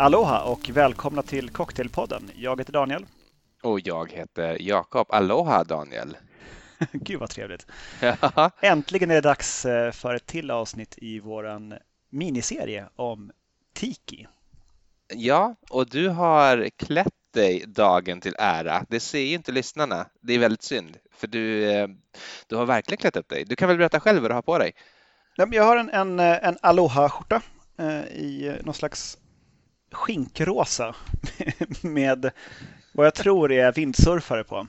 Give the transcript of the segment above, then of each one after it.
Aloha och välkomna till Cocktailpodden. Jag heter Daniel. Och jag heter Jakob. Aloha Daniel! Gud vad trevligt! Äntligen är det dags eh, för ett till avsnitt i våran miniserie om Tiki. Ja, och du har klätt dig dagen till ära. Det ser ju inte lyssnarna. Det är väldigt synd, för du, eh, du har verkligen klätt upp dig. Du kan väl berätta själv vad du har på dig? Jag har en, en, en Aloha-skjorta eh, i någon slags skinkrosa med vad jag tror är vindsurfare på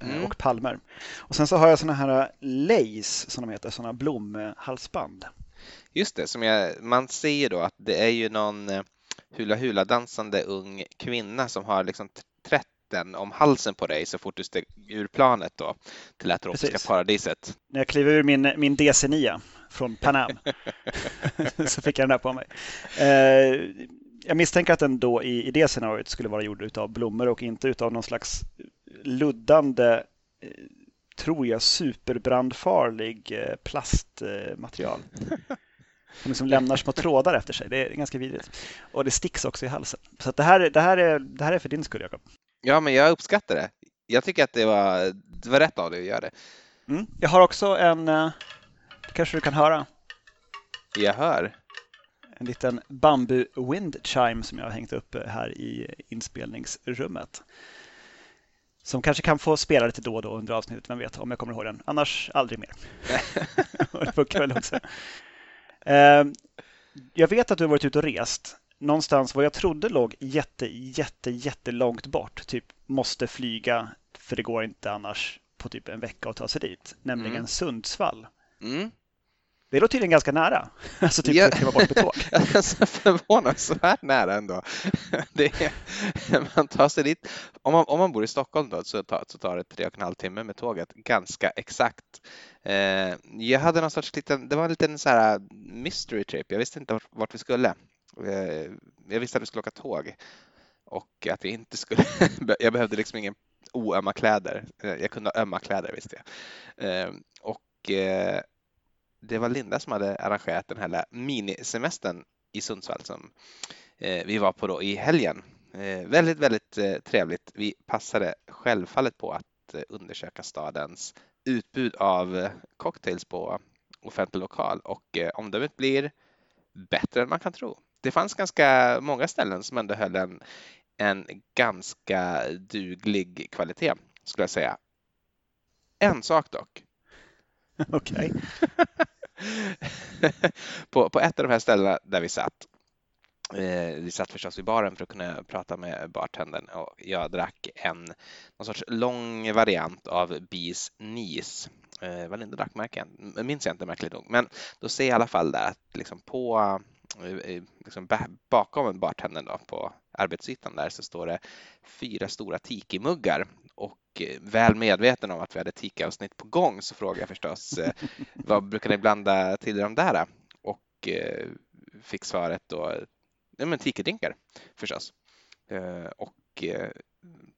mm. och palmer. Och sen så har jag såna här lace som de heter, såna blomhalsband. Just det, som jag, man ser då att det är ju någon eh, hula hula dansande ung kvinna som har liksom trätten om halsen på dig så fort du steg ur planet då till det tropiska paradiset. När jag kliver ur min, min DC9 från Panam så fick jag den där på mig. Eh, jag misstänker att den då i, i det scenariot skulle vara gjord av blommor och inte av någon slags luddande, eh, tror jag, superbrandfarlig eh, plastmaterial. Som liksom lämnar små trådar efter sig. Det är ganska vidrigt. Och det sticks också i halsen. Så det, här, det, här är, det här är för din skull, Jakob. Ja, men jag uppskattar det. Jag tycker att det var, det var rätt av dig att göra det. Mm. Jag har också en, eh, det kanske du kan höra. Jag hör en liten bambu wind chime som jag har hängt upp här i inspelningsrummet. Som kanske kan få spela lite då och då under avsnittet, vem vet, om jag kommer ihåg den. Annars aldrig mer. det funkar väl också. Ehm, jag vet att du har varit ute och rest någonstans vad jag trodde låg jätte, jätte, jättelångt bort. Typ måste flyga, för det går inte annars på typ en vecka att ta sig dit. Nämligen mm. Sundsvall. Mm. Det låter tydligen ganska nära. Alltså typ ja. kliva bort med tåg. alltså, förvånansvärt nära ändå. Det är, man tar sig dit. Om man, om man bor i Stockholm då, så, tar, så tar det tre och en halv timme med tåget. Ganska exakt. Eh, jag hade någon sorts liten, det var en liten så här mystery trip. Jag visste inte vart, vart vi skulle. Eh, jag visste att vi skulle åka tåg och att vi inte skulle, jag behövde liksom ingen oömma kläder. Eh, jag kunde ha ömma kläder visste jag. Eh, och eh, det var Linda som hade arrangerat den här minisemestern i Sundsvall som eh, vi var på då i helgen. Eh, väldigt, väldigt eh, trevligt. Vi passade självfallet på att undersöka stadens utbud av cocktails på offentlig lokal och omdömet blir bättre än man kan tro. Det fanns ganska många ställen som ändå höll en, en ganska duglig kvalitet skulle jag säga. En sak dock. Okej. på, på ett av de här ställena där vi satt eh, vi satt förstås i baren för att kunna prata med bartendern och jag drack en någon sorts lång variant av Bees Nis. Eh, vad det drack märken, minns jag inte märkligt nog, men då ser jag i alla fall där att liksom på liksom bakom bartendern då, på arbetsytan där så står det fyra stora tiki-muggar och eh, väl medveten om att vi hade tiki-avsnitt på gång så frågade jag förstås eh, vad brukar ni blanda till de där? Och eh, fick svaret då ja, men tiki-drinkar förstås. Och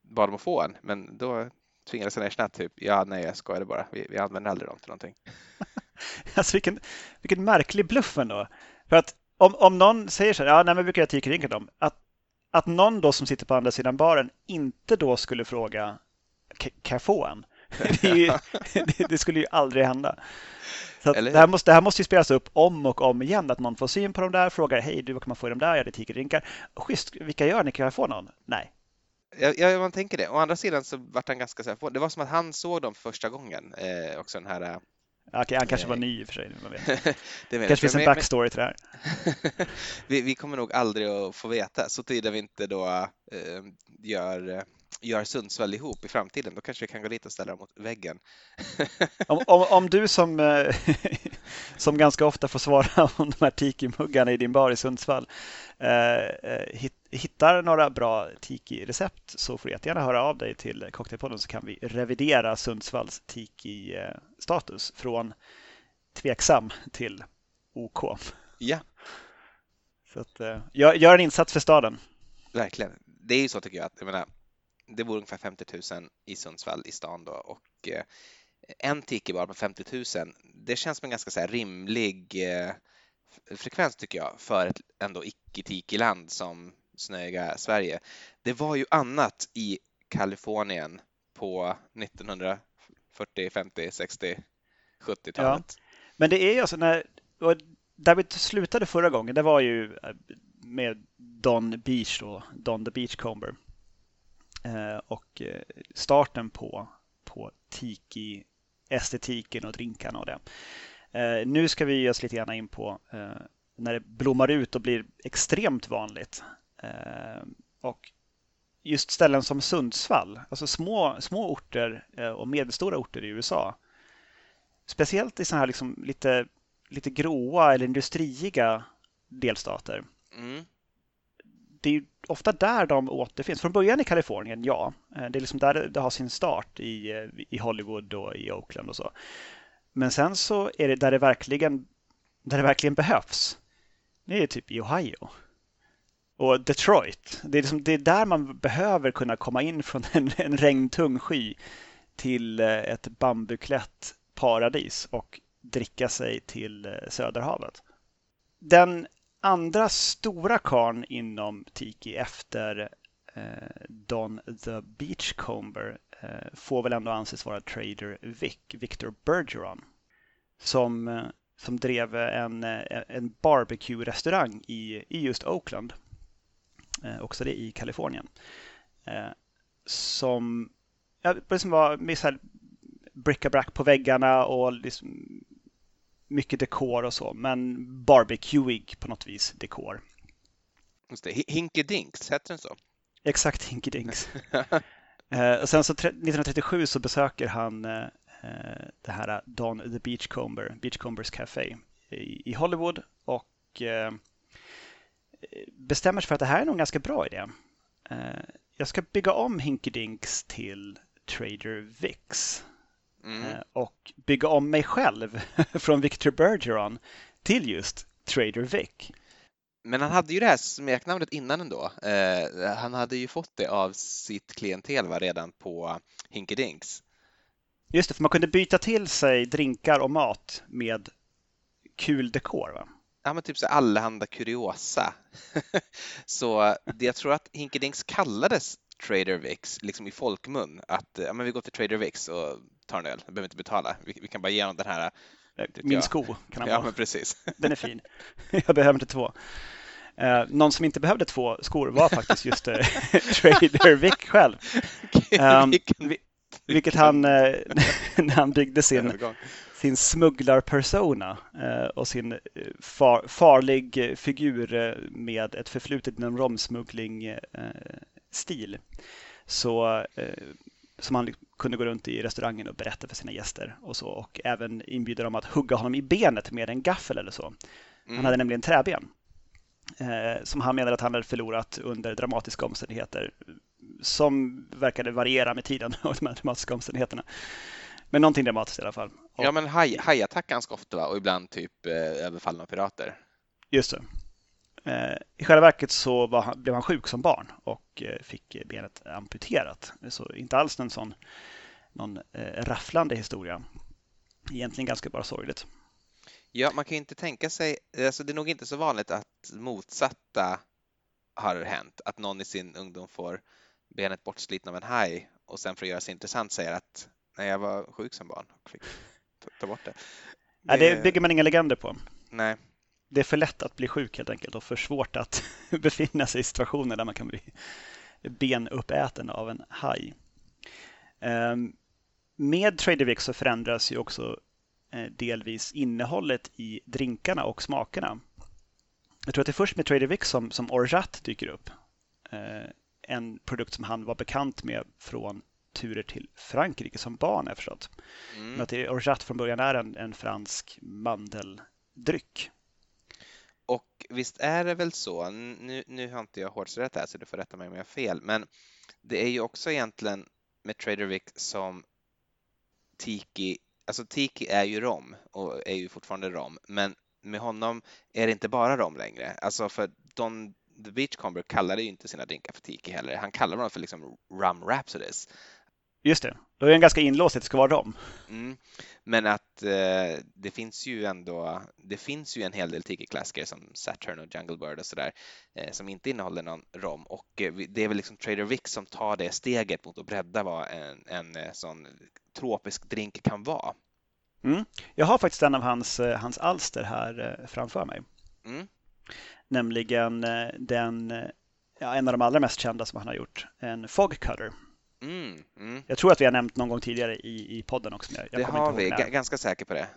bad dem att få en, men då tvingades jag erkänna typ ja, nej, jag skojade bara. Vi, vi använder aldrig dem till någonting. alltså vilken, vilken märklig bluff ändå. För att om, om någon säger så här, ja, nej, men brukar jag tiki-drinka dem, att att någon då som sitter på andra sidan baren inte då skulle fråga kan jag få en? Det, det, skulle ju aldrig hända. Så det, här måste, det här måste ju spelas upp om och om igen. Att någon får syn på de där, frågar hej du, vad kan man få i de där? Ja, det är tigerdrinkar. Schysst, vilka gör ni? Kan jag få någon? Nej. Ja, man tänker det. Å andra sidan så vart han ganska så här, det var som att han såg dem första gången, eh, också den här Okej, han kanske var ny i och för sig. Man vet. det kanske finns en backstory till det här. vi, vi, kommer nog aldrig att få veta, så tiden vi inte då eh, gör, gör Sundsvall ihop i framtiden. Då kanske vi kan gå dit och ställa dem mot väggen. om, om, om, du som, eh, som ganska ofta får svara om de här tiki-muggarna i din bar i Sundsvall eh, eh hittar några bra tiki-recept så får du jättegärna höra av dig till Cocktailpodden så kan vi revidera Sundsvalls tiki-status från tveksam till OK. Ja. Så att, eh, gör, gör en insats för staden. Verkligen. Det är ju så tycker jag att jag menar, det bor ungefär 50 000 i Sundsvall i stan då och eh, en tiki-bar på 50 000, det känns som en ganska så rimlig eh, frekvens tycker jag för ett ändå icke-tiki-land som snöiga Sverige. Det var ju annat i Kalifornien på 1940, 50, 60, 70-talet. Ja. Men det är ju alltså när, där vi slutade förra gången, det var ju eh, med Don Beach då, Don the Beachcomber. Eh, och eh, starten på, på Tiki-estetiken och drinkarna och det. Eh, nu ska vi ge oss lite grann in på när det blommar ut och blir extremt vanligt. Och just ställen som Sundsvall, alltså små, små orter och medelstora orter i USA. Speciellt i sådana här liksom lite, lite gråa eller industriiga delstater. Mm. Det är ofta där de återfinns. Från början i Kalifornien, ja. Eh, det är liksom där det har sin start i, eh, i Hollywood och i Oakland och så. Men sen så är det där det verkligen, där det verkligen behövs. Det är typ i Ohio. Och Detroit. Det är, liksom, det är där man behöver kunna komma in från en, en regntung sky till eh, ett bambuklätt paradis och dricka sig till Söderhavet. Den andra stora karn inom Tiki efter eh, Don the Beachcomber Eh, får väl ändå anses vara Trader Vic, Victor Bergeron, som, eh, som drev en, eh, en barbecue-restaurang i, i just Oakland, eh, också det i Kalifornien, eh, som ja, liksom var med så här bric-a-brac på väggarna och liksom mycket dekor och så, men barbecueig på något vis dekor. Just det, Hinky Dinks, hette den så? Exakt, Hinky Dinks. Eh, och sen så 1937 så besöker han eh, det här Don the Beachcomber, Beachcombers Café i, i Hollywood och eh, bestämmer sig för att det här är nog en ganska bra idé. Eh, jag ska bygga om Hinky Dinks till Trader Vicks mm. Eh, och bygga om mig själv från Victor Bergeron till just Trader Vic. Men han hade ju det här smeknamnet innan ändå. Eh, han hade ju fått det av sitt klientel va, redan på Hinkedinks. Just det, för man kunde byta till sig drinkar och mat med kul dekor. Va? Ja, men typ så allehanda kuriosa. så det, jag tror att Hinkedinks kallades Trader Vicks liksom i folkmun att ja, men vi går till Trader Vicks och tar en öl, vi behöver inte betala, vi, vi kan bara ge honom den här Eh, min jag. sko kan han ja. Men precis. Den är fin. Jag behöver inte två. Uh, någon som inte behövde två skor var faktiskt just uh, Trader Vic själv. Um, vilket han, uh, när han byggde sin, sin smugglarpersona uh, och sin far, farlig figur med ett förflutet inom romsmuggling-stil. Så som han kunde gå runt i restaurangen och berätta för sina gäster och så och även inbjuda dem att hugga honom i benet med en gaffel eller så. Mm. Han hade nämligen träben eh, som han menade att han hade förlorat under dramatiska omständigheter som verkade variera med tiden och de här dramatiska omständigheterna. Men någonting dramatiskt i alla fall. Och, ja, men haj, hajattack ganska ofta va? och ibland typ eh, överfallna pirater. Just det. Eh, I själva verket så var, blev han sjuk som barn och eh, fick benet amputerat. Så inte alls en sån någon eh, rafflande historia. Egentligen ganska bara sorgligt. Ja, man kan ju inte tänka sig, alltså det är nog inte så vanligt att motsatta har hänt, att någon i sin ungdom får benet bortslitna av en haj och sen för att göra sig intressant säger att nej, jag var sjuk som barn och fick ta bort det. Nej, det bygger man inga legender på. Nej, det är för lätt att bli sjuk helt enkelt och för svårt att befinna sig i situationer där man kan bli benuppäten av en haj. Ehm, med Trader Vic så förändras ju också eh, delvis innehållet i drinkarna och smakerna. Jag tror att det är först med Trader Vic som, som Orgeat dyker upp. Eh, en produkt som han var bekant med från turer till Frankrike som barn, jag förstått. Mm. Men att Orgeat från början är en, en fransk mandeldryck. Och visst är det väl så, nu, nu har inte jag hårdsrätt här så du får rätta mig om jag har fel, men det är ju också egentligen med Tradervic som Tiki, alltså Tiki är ju rom och är ju fortfarande rom, men med honom är det inte bara rom längre. Alltså för Don The Beachcomber kallade ju inte sina drinkar för Tiki heller. Han kallade dem för liksom Rum Rhapsodies. Just det, då är den ganska inlåst att det ska vara rom. Mm. Men att eh, det finns ju ändå, det finns ju en hel del tiki-klassiker som Saturn och Jungle Bird och sådär eh, som inte innehåller någon rom och eh, det är väl liksom Trader Vic som tar det steget mot att bredda vad en, en eh, sån tropisk drink kan vara. Mm. Jag har faktiskt en av hans, eh, hans alster här eh, framför mig. Mm. Nämligen den, ja, en av de allra mest kända som han har gjort, en Fog Cutter. Mm, mm. Jag tror att vi har nämnt någon gång tidigare i, i podden också. Jag, jag det har vi, G ganska säker på det.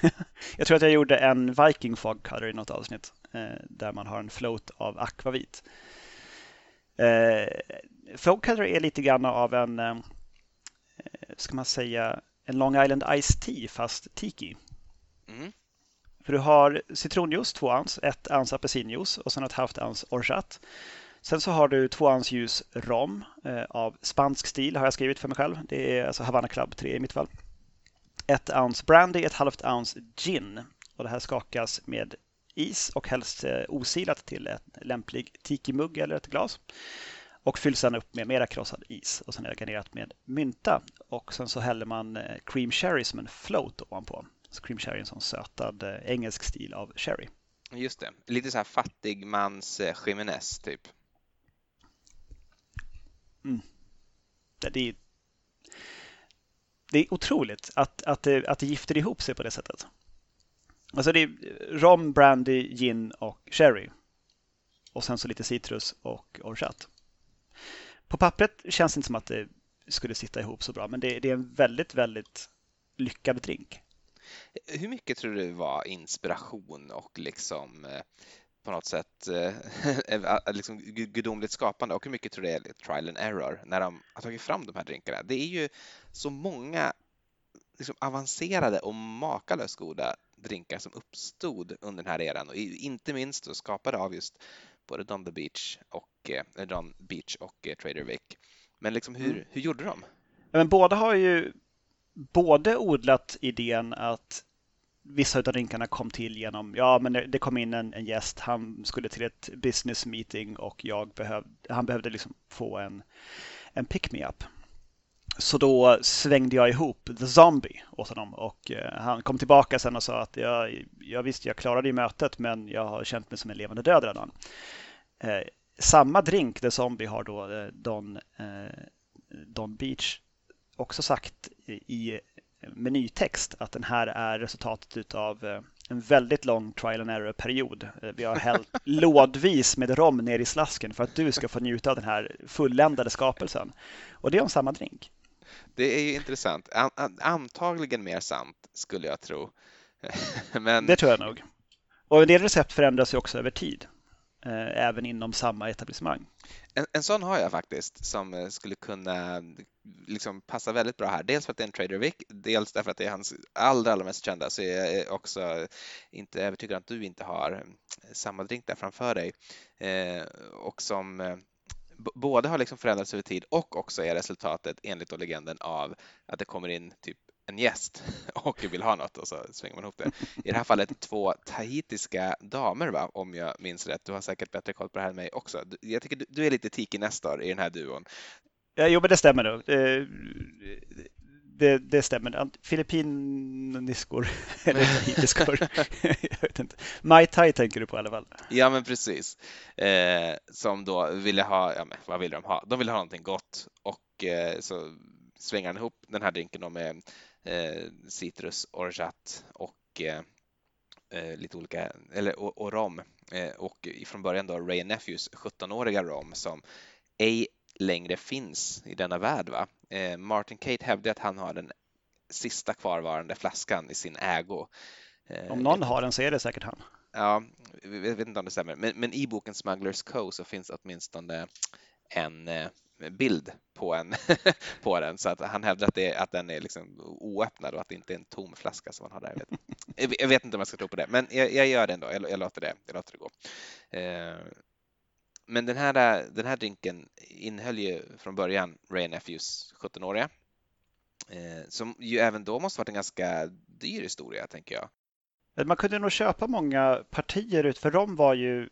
jag tror att jag gjorde en Viking Fog Cutter i något avsnitt eh, där man har en float av akvavit. Eh, Fog Cutter är lite grann av en, eh, ska man säga, en Long Island Ice Tea fast tiki. Mm. För du har citronjuice, två ounce, ett ounce apelsinjuice och sen ett halvt ounce orchat. Sen så har du två ljus rom eh, av spansk stil har jag skrivit för mig själv. Det är alltså Havana Club 3 i mitt fall. Ett ounce brandy, ett halvt ounce gin. Och det här skakas med is och helst eh, osilat till en lämplig tiki-mugg eller ett glas. Och fylls sedan upp med mera krossad is och sen är det garnerat med mynta. Och sen så häller man eh, cream sherry som en float ovanpå. Så cream sherry är en sån sötad eh, engelsk stil av sherry. Just det, lite så här fattigmans eh, Jiménez typ. Mm. Det, är, det är otroligt att, att, det, att det gifter ihop sig på det sättet. Alltså det är rom, brandy, gin och sherry. Och sen så lite citrus och orchat. På pappret känns det inte som att det skulle sitta ihop så bra, men det, det är en väldigt, väldigt lyckad drink. Hur mycket tror du var inspiration och liksom eh, på något sätt eh, liksom gudomligt skapande och hur mycket tror du är trial and error när de har tagit fram de här drinkarna? Det är ju så många liksom avancerade och makalöst goda drinkar som uppstod under den här eran och inte minst då skapade av just både Don the Beach och, eh, Don Beach och eh, Trader Vic. Men liksom hur, mm. hur gjorde de? Men båda har ju både odlat idén att vissa av drinkarna kom till genom, ja men det kom in en, en gäst, han skulle till ett business meeting och jag behövde, han behövde liksom få en, en pick-me-up. Så då svängde jag ihop The Zombie åt honom och eh, han kom tillbaka sen och sa att jag, jag visste jag klarade ju mötet men jag har känt mig som en levande död redan. Eh, samma drink, The Zombie, har då eh, Don, eh, Don Beach också sagt i menytext att den här är resultatet av eh, en väldigt lång trial and error-period. Eh, vi har hällt lådvis med rom ner i slasken för att du ska få njuta av den här fulländade skapelsen. Och det är om samma drink. Det är ju intressant. Antagligen mer sant, skulle jag tro. Men... Det tror jag nog. Och en del recept förändras ju också över tid. Eh, även inom samma etablissemang. En, en sån har jag faktiskt som eh, skulle kunna eh, liksom passa väldigt bra här. Dels för att det är en Trader Vic, dels därför att det är hans allra, allra mest kända, så jag är också inte övertygad att du inte har samma drink där framför dig. Eh, och som både har liksom förändrats över tid och också är resultatet enligt legenden av att det kommer in typ en gäst och vill ha något och så svänger man ihop det. I det här fallet två tahitiska damer, va? om jag minns rätt. Du har säkert bättre koll på det här än mig också. Jag tycker du är lite tiki-nestor i den här duon. Ja, jo, men det stämmer nog. Det, det stämmer. Filippiniskor eller tahitiskor. jag vet inte. Mai Tai tänker du på i alla fall. Ja, men precis. Eh, som då ville ha, ja, men vad vill de ha? De vill ha någonting gott och eh, så svänger han ihop den här drinken med citrus, orgeat och eh, eh, lite olika, eller och, och rom och från början då Ray Nephews 17-åriga rom som ej längre finns i denna värld. Va? Martin Kate hävdar att han har den sista kvarvarande flaskan i sin ägo. Om någon har den så är det säkert han. Ja, jag vet inte om det stämmer, men, men i boken Smugglers Co så finns åtminstone en bild på, en, på den så att han hävdar att, det, att den är liksom oöppnad och att det inte är en tom flaska som han har där. Jag vet, jag vet inte om jag ska tro på det, men jag, jag gör det ändå. Jag, jag, låter det, jag låter det gå. Eh, men den här, den här drinken innehöll ju från början Ray Nephews 17-åriga eh, som ju även då måste varit en ganska dyr historia, tänker jag. Man kunde nog köpa många partier ut, för de var ju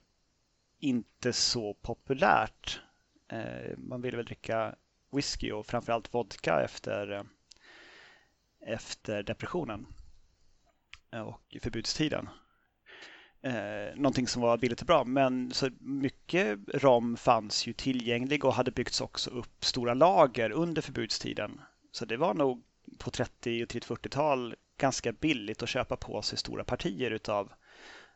inte så populärt Eh, man ville väl dricka whisky och framförallt vodka efter, eh, efter depressionen eh, och förbudstiden. Eh, någonting som var billigt och bra, men så mycket rom fanns ju tillgänglig och hade byggts också upp stora lager under förbudstiden. Så det var nog på 30 och 40-tal ganska billigt att köpa på sig stora partier utav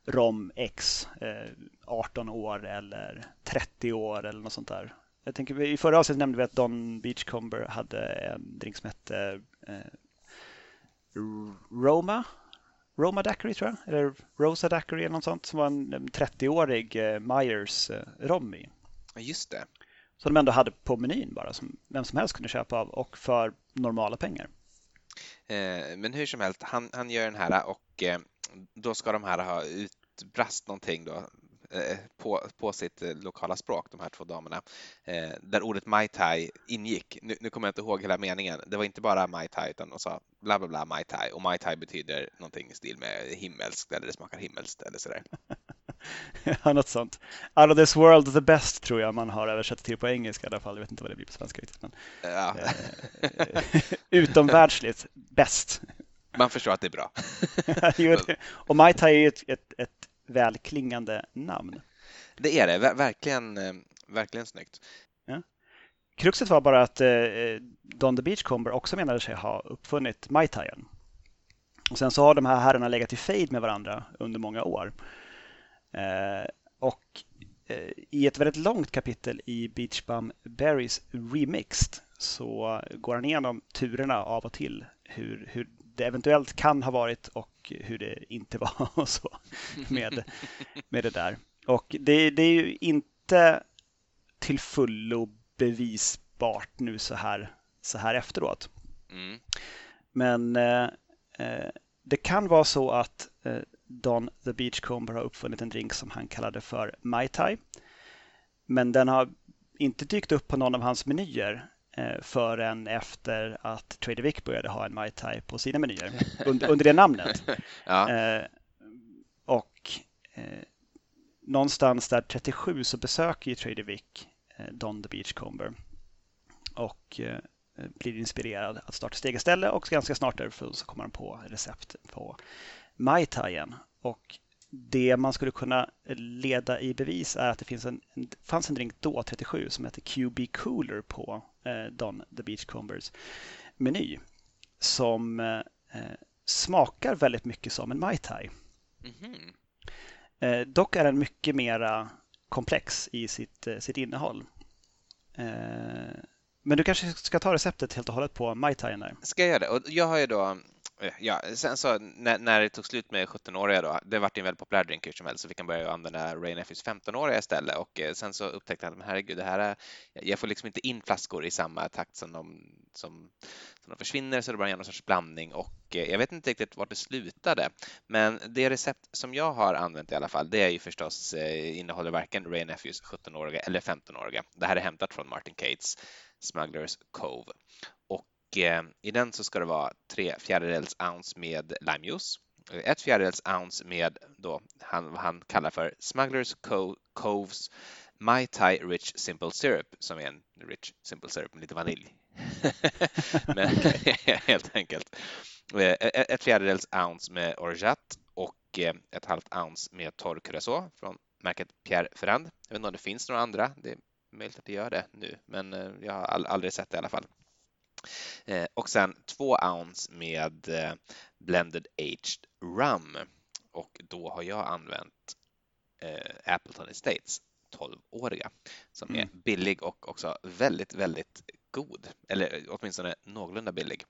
rom X, eh, 18 år eller 30 år eller något sånt där. Jag tänker, I förra avsnittet nämnde vi att Don Beachcomber hade en drink som hette eh, Roma Roma Daiquiri tror jag, eller Rosa Daiquiri eller något sånt som var en 30-årig eh, Myers eh, rom i. Just det. Som de ändå hade på menyn bara, som vem som helst kunde köpa av och för normala pengar. Eh, men hur som helst, han, han gör den här och då ska de här ha utbrast någonting då Eh, på, på sitt eh, lokala språk, de här två damerna, eh, där ordet Mai Tai ingick. Nu, nu kommer jag inte ihåg hela meningen. Det var inte bara Mai Tai utan de sa bla bla bla Mai Tai och Mai Tai betyder någonting i stil med himmelskt eller det smakar himmelskt eller sådär. ja, något sånt. Out of this world the best tror jag man har översatt till på engelska i alla fall. Jag vet inte vad det blir på svenska riktigt. Men, ja. utomvärldsligt bäst. Man förstår att det är bra. och Mai Tai är ett, ett, ett välklingande namn. Det är det, Ver verkligen, eh, verkligen snyggt. Ja. Kruxet var bara att eh, Don the Beachcomber också menade sig ha uppfunnit Mai Taien. Och sen så har de här herrarna legat i fejd med varandra under många år. Eh, och eh, i ett väldigt långt kapitel i Beach Bum Berries Remixed så går han igenom turerna av och till hur, hur det eventuellt kan ha varit och hur det inte var och så med, med det där. Och det, det är ju inte till fullo bevisbart nu så här, så här efteråt. Mm. Men eh, eh, det kan vara så att eh, Don the Beachcomber har uppfunnit en drink som han kallade för Mai Tai. Men den har inte dykt upp på någon av hans menyer förrän efter att Trader Vic började ha en Mai Tai på sina menyer under, under det namnet. ja. eh, och eh, någonstans där 37 så besöker ju Trader Vic eh, Don the Beachcomber och eh, blir inspirerad att starta ett eget ställe och ganska snart därför så kommer han på recept på Mai Taien. Och det man skulle kunna leda i bevis är att det finns en, fanns en drink då, 37, som heter QB Cooler på eh, Don the Beachcombers meny. Som eh, smakar väldigt mycket som en Mai Tai. Mm -hmm. eh, dock är den mycket mera komplex i sitt, eh, sitt innehåll. Eh, men du kanske ska ta receptet helt och hållet på Mai Tai där? Ska jag göra det? Och jag har ju då Eh, Eh, ja, sen så när, när det tog slut med 17-åriga då, det vart en väldigt populär drink hur som helst, så fick han börja använda Ray Nephews 15-åriga istället och eh, sen så upptäckte han att herregud, det här är, jag får liksom inte in flaskor i samma takt som de, som, som de försvinner så det börjar någon sorts blandning och eh, jag vet inte riktigt vart det slutade. Men det recept som jag har använt i alla fall, det är ju förstås innehåller varken Ray Nephews 17-åriga eller 15-åriga. Det här är hämtat från Martin Cates Smugglers Cove Eh, i den så ska det vara tre fjärdedels ounce med limejuice, eh, ett fjärdedels ounce med då han, vad han kallar för Smugglers Coves My Tai Rich Simple Syrup som är en rich simple syrup med lite vanilj. Men, helt enkelt. Eh, e, ett fjärdedels ounce med orgeat och ett halvt ounce med torr curacao från märket Pierre Ferrand. Jag vet inte om det finns några andra. Det är möjligt att det gör det nu, men jag har aldrig sett det i alla fall. Eh, och sen två ounce med eh, blended aged rum och då har jag använt eh, Appleton Estates 12-åriga som mm. är billig och också väldigt, väldigt god, eller åtminstone någorlunda billig.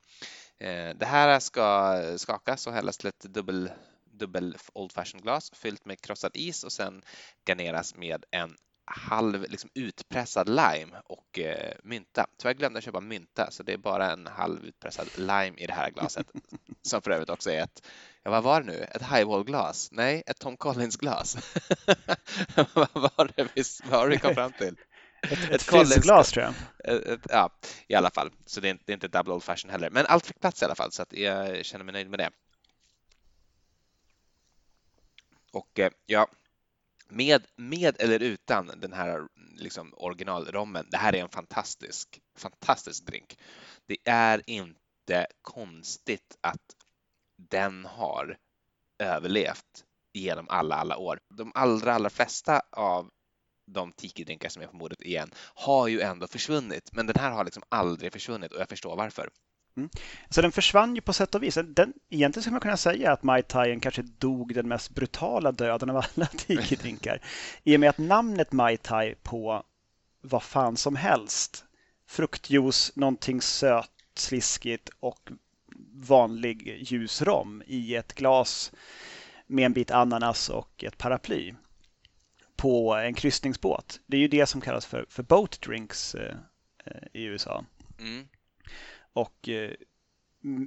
Det här ska skakas och hällas till ett dubbel dubbel old fashion glas fyllt med krossad is och sen garneras med en halv liksom, utpressad lime och eh, mynta. Tyvärr glömde jag köpa mynta så det är bara en halv utpressad lime i det här glaset som för övrigt också är ett, ja vad var det nu, ett highball-glas? Nej, ett Tom Collins-glas. vad var det vi, vad vi kom fram till? Ett, ett fizzglas tror jag. Ett, ett, ja, i alla fall. Så det är, inte, det är inte double old fashion heller. Men allt fick plats i alla fall så jag känner mig nöjd med det. Och eh, ja, med, med eller utan den här liksom, originalrommen, det här är en fantastisk, fantastisk drink. Det är inte konstigt att den har överlevt genom alla, alla år. De allra, allra flesta av de tiki-drinkar som är på modet igen har ju ändå försvunnit, men den här har liksom aldrig försvunnit och jag förstår varför. Mm. Så den försvann ju på sätt och vis. Den, egentligen skulle man kunna säga att Mai Tai kanske dog den mest brutala döden av alla tiki-drinkar. I och med att namnet Mai Tai på vad fan som helst, fruktjuice, någonting sött, sliskigt och vanlig ljus rom i ett glas med en bit ananas och ett paraply på en kryssningsbåt. Det är ju det som kallas för, för boat drinks eh, eh i USA. Mm. Och eh,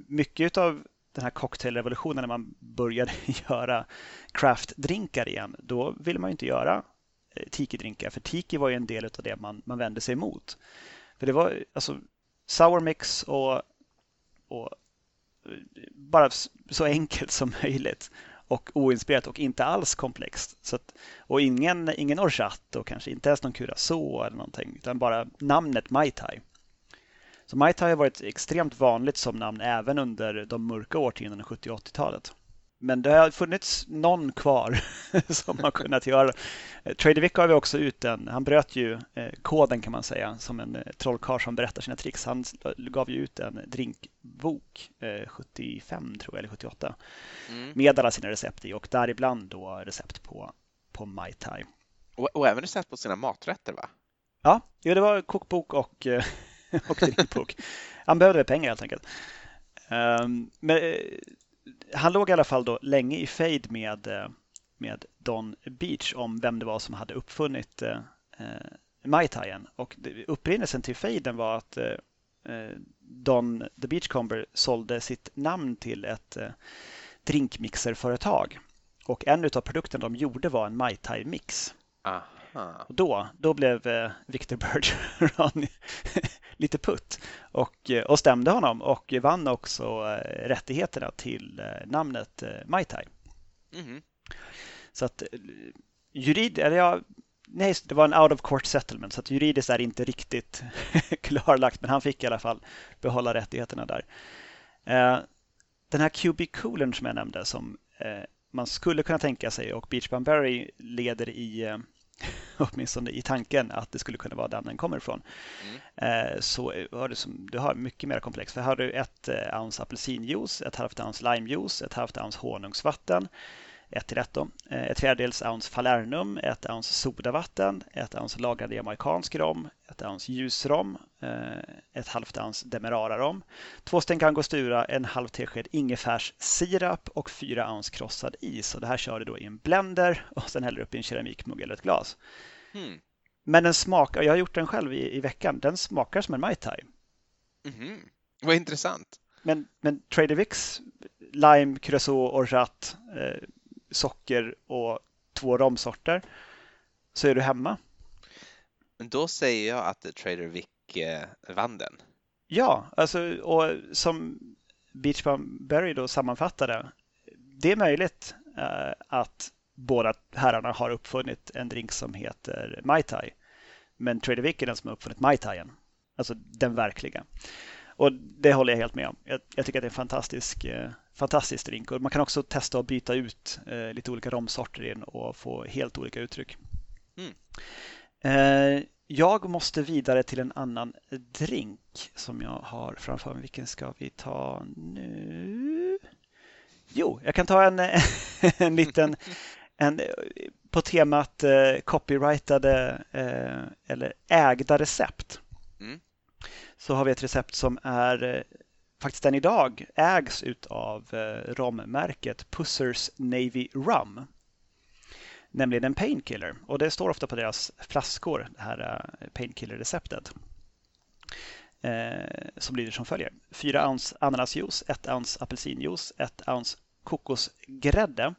mycket av den här cocktailrevolutionen när man började göra craftdrinkar igen, då ville man inte göra eh, tiki-drinkar för tiki var ju en del av det man, man vände sig emot. För det var alltså sour mix och, och eh, bara så enkelt som möjligt och oinspirerat och inte alls komplext. Så att, och ingen, ingen orchat och kanske inte ens någon curacao eller någonting utan bara namnet Mai Tai. Så Mai Tai har varit extremt vanligt som namn även under de mörka årtiondena 70 och 80-talet. Men det har funnits någon kvar som har kunnat göra. Trader Vic har vi också ut en. Han bröt ju eh, koden kan man säga som en eh, trollkarl som berättar sina tricks. Han gav ju ut en drinkbok 75 eh, tror jag eller 78 mm. med alla sina recept i och däribland då recept på, på Mai Tai. Och, och även recept på sina maträtter va? Ja, jo, det var kokbok och, och drinkbok. Han behövde pengar helt enkelt. Um, men han låg i alla fall då länge i fejd med, eh, med Don Beach om vem det var som hade uppfunnit eh, eh Mai Taien. Och upprinnelsen till fejden var att eh, eh, Don the Beachcomber sålde sitt namn till ett eh, drinkmixerföretag. Och en av produkterna de gjorde var en Mai Tai mix. Och då, då blev eh, Victor Bergeron lite putt och, eh, och stämde honom och vann också eh, rättigheterna till namnet Mai Tai. Mm. Så att jurid, eller ja, nej, det var en out of court settlement så att juridiskt är inte riktigt klarlagt men han fick i alla fall behålla rättigheterna där. Den här QB Coolern som jag nämnde som man skulle kunna tänka sig och Beach Bamberry leder i åtminstone i tanken att det skulle kunna vara där den kommer ifrån. Mm. Eh, så har du, som, du har mycket mer komplext. För här har du ett eh, ounce apelsinjuice, ett halvt ounce limejuice, ett halvt ounce honungsvatten, ett till ett, eh, ett fjärdedels ounce falernum, ett ounce sodavatten, ett ounce lagrad jamaicansk rom, ett ounce ljusrom, eh, ett halvt ounce demerara-rom, två stänk angostura, en halv tesked ingefärssirap och fyra ounce krossad is. Och det här kör du då i en blender och sen häller du upp i en keramikmugg eller ett glas. Mm. Men den smakar, jag har gjort den själv i, i veckan, den smakar som en Mai Tai. Mm. Vad intressant. Men, men Trader Vicks lime, curacao, orgeat, eh, socker och två romsorter så är du hemma. Men då säger jag att Trader Vic eh, vann den. Ja, alltså, och som Beach Berry då sammanfattade, det är möjligt eh, att båda herrarna har uppfunnit en drink som heter Mai Tai. Men Trader Vic är den som har uppfunnit Mai Taien, alltså den verkliga. Och det håller jag helt med om. Jag, jag tycker att det är en fantastisk, fantastisk drink. Och man kan också testa att byta ut eh, lite olika romsorter i den och få helt olika uttryck. Mm. Eh, jag måste vidare till en annan drink som jag har framför mig. Vilken ska vi ta nu? Jo, jag kan ta en, en liten en, på temat eh, copyrightade eh, eller ägda recept. Mm så har vi ett recept som är eh, faktiskt än idag ägs av eh, rommärket Pussers Navy Rum. Nämligen en painkiller och det står ofta på deras flaskor, det här eh, painkiller-receptet. Eh, som lyder som följer. 4 ounce ananasjuice, 1 ounce apelsinjuice, 1 ounce kokosgrädde,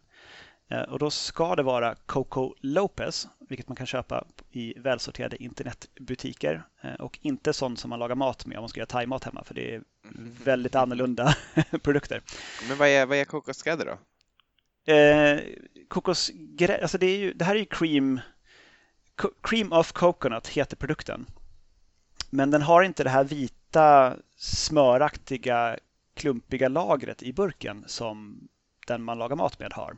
och då ska det vara Coco Lopez, vilket man kan köpa i välsorterade internetbutiker. Eh, och inte sånt som man lagar mat med om man ska göra thaimat hemma, för det är väldigt annorlunda produkter. Men vad är, vad är kokosgrädde då? Eh, kokosgrädde, alltså det, är ju, det här är ju cream, cream of coconut heter produkten. Men den har inte det här vita smöraktiga klumpiga lagret i burken som den man lagar mat med har.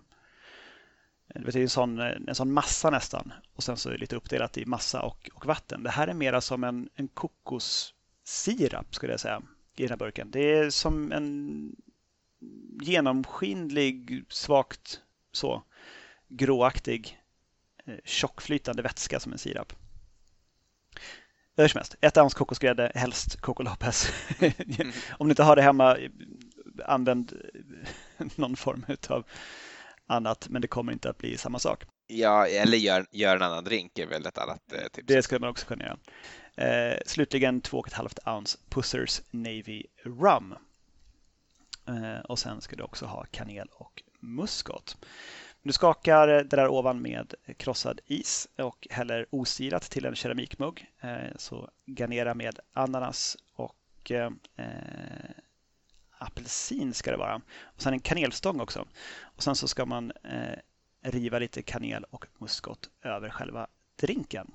Det är en sån, en sån massa nästan och sen så är det lite uppdelat i massa och, och vatten. Det här är mera som en, en kokossirap skulle jag säga i den här burken. Det är som en genomskinlig, svagt så gråaktig eh, tjockflytande vätska som en sirap. Hur som helst, ett ounce kokosgrädde, helst Coco Lopez. mm. Om du inte har det hemma, använd någon form av annat, men det kommer inte att bli samma sak. Ja, eller gör, gör en annan drink är väl ett annat eh, tips. Det skulle man också kunna göra. Eh, slutligen 2,5 ounce Pussers Navy Rum. Eh, och sen ska du också ha kanel och muskot. Du skakar det där ovan med krossad is och häller osirat till en keramikmugg. Eh, så garnera med ananas och eh, apelsin ska det vara. Och sen en kanelstång också. Och sen så ska man eh, riva lite kanel och muskot över själva drinken.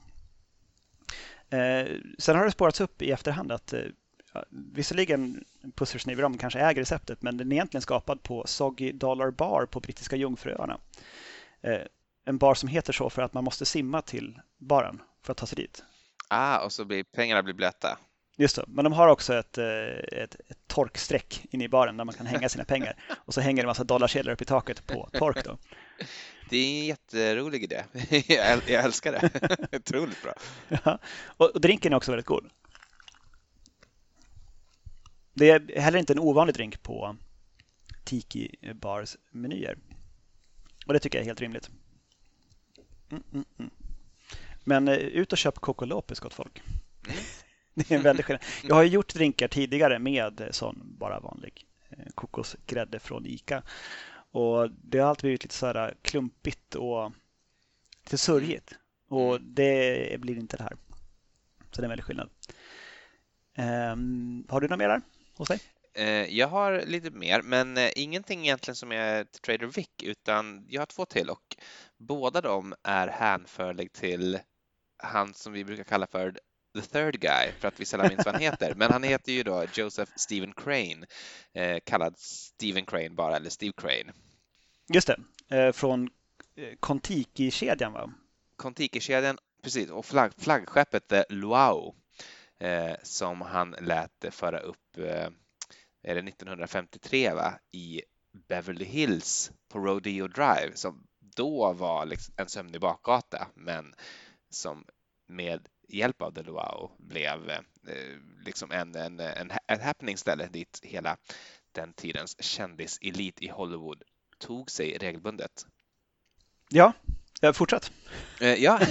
Eh, sen har det spårats upp i efterhand att eh, visserligen Pussers Navy kanske äger receptet men den är egentligen skapad på Soggy Dollar Bar på Brittiska Jungfruöarna. Eh, en bar som heter så för att man måste simma till baren för att ta sig dit. Ah, och så blir pengarna blir blöta. Just det, men de har också ett, eh, ett, ett torksträck inne i baren där man kan hänga sina pengar. Och så hänger det en massa dollarsedlar upp i taket på tork. Då. Det är en jätterolig idé. Jag älskar det. Otroligt bra. Ja, och drinken är också väldigt god. Det är heller inte en ovanlig drink på Tiki Bars menyer. Och det tycker jag är helt rimligt. Mm, mm, mm. Men eh, ut och köp Coco Lopez gott folk. Det är en väldig skillnad. Jag har gjort drinkar tidigare med sån bara vanlig eh, kokosgrädde från Ica. Och det har alltid blivit lite så här klumpigt och lite sörjigt. Och mm. det blir inte det här. Så det är en väldig skillnad. Um, har du några mer där hos dig? Eh, jag har lite mer, men eh, ingenting egentligen som är till Trader Vic, utan jag har två till och båda de är hänförlig till han som vi brukar kalla för the third guy för att vi sällan minns vad han heter. Men han heter ju då Joseph Stephen Crane, eh, kallad Stephen Crane bara, eller Steve Crane. Just det, eh, från eh, Kontiki-kedjan va? Kontiki-kedjan, precis, och flagg, flaggskeppet The Luau eh, som han lät föra upp, eh, är det 1953 va, i Beverly Hills på Rodeo Drive som då var liksom en sömnig bakgata men som med hjälp av The Luau blev eh, liksom en, en, en, ett happening-ställe dit hela den tidens kändiselit i Hollywood tog sig regelbundet. Ja, fortsätt. Eh, ja.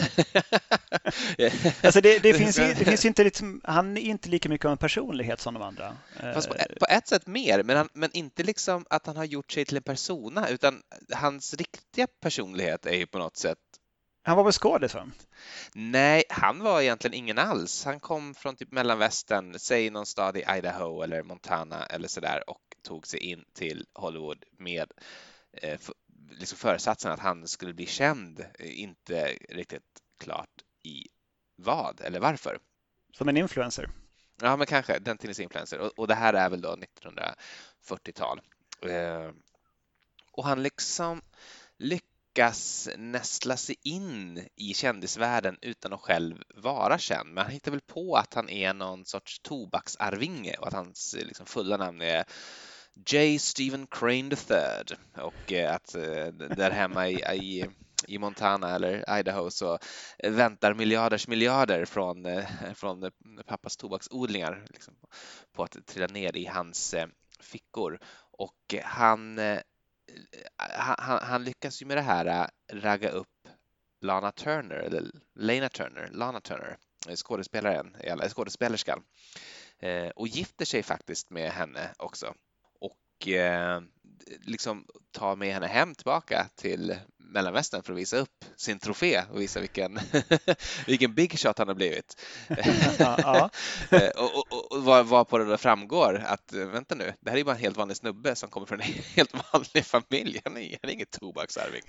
alltså det, det, finns, det finns inte liksom, han är inte lika mycket av en personlighet som de andra. Fast på, på ett sätt mer, men, han, men inte liksom att han har gjort sig till en persona, utan hans riktiga personlighet är ju på något sätt han var väl skådis? Nej, han var egentligen ingen alls. Han kom från typ mellanvästern, säg någon stad i Idaho eller Montana eller sådär och tog sig in till Hollywood med eh, liksom föresatsen att han skulle bli känd, inte riktigt klart i vad eller varför. Som en influencer? Ja, men kanske den tidens influencer. Och, och det här är väl då 1940-tal. Eh, och han liksom lyckades lyckas nästla sig in i kändisvärlden utan att själv vara känd. Men han hittar väl på att han är någon sorts tobaksarvinge och att hans eh, liksom, fulla namn är J. Stephen Crane III och eh, att eh, där hemma i, i, i Montana eller Idaho så väntar miljarders miljarder från, från pappas tobaksodlingar liksom, på att trilla ner i hans fickor och han Eh, han, han, lyckas ju med det här eh, ragga upp Lana Turner, eller Lena Turner, Lana Turner, eh, skådespelaren, eller skådespelerskan, och gifter sig faktiskt med henne också. Och liksom tar med henne hem tillbaka till Mellanvästern för att visa upp sin trofé och visa vilken, vilken big shot han har blivit. ja, eh, och, och, och vad, vad på det då framgår att vänta nu, det här är bara en helt vanlig snubbe som kommer från en helt vanlig familj. Han är, han är ingen tobaksarving.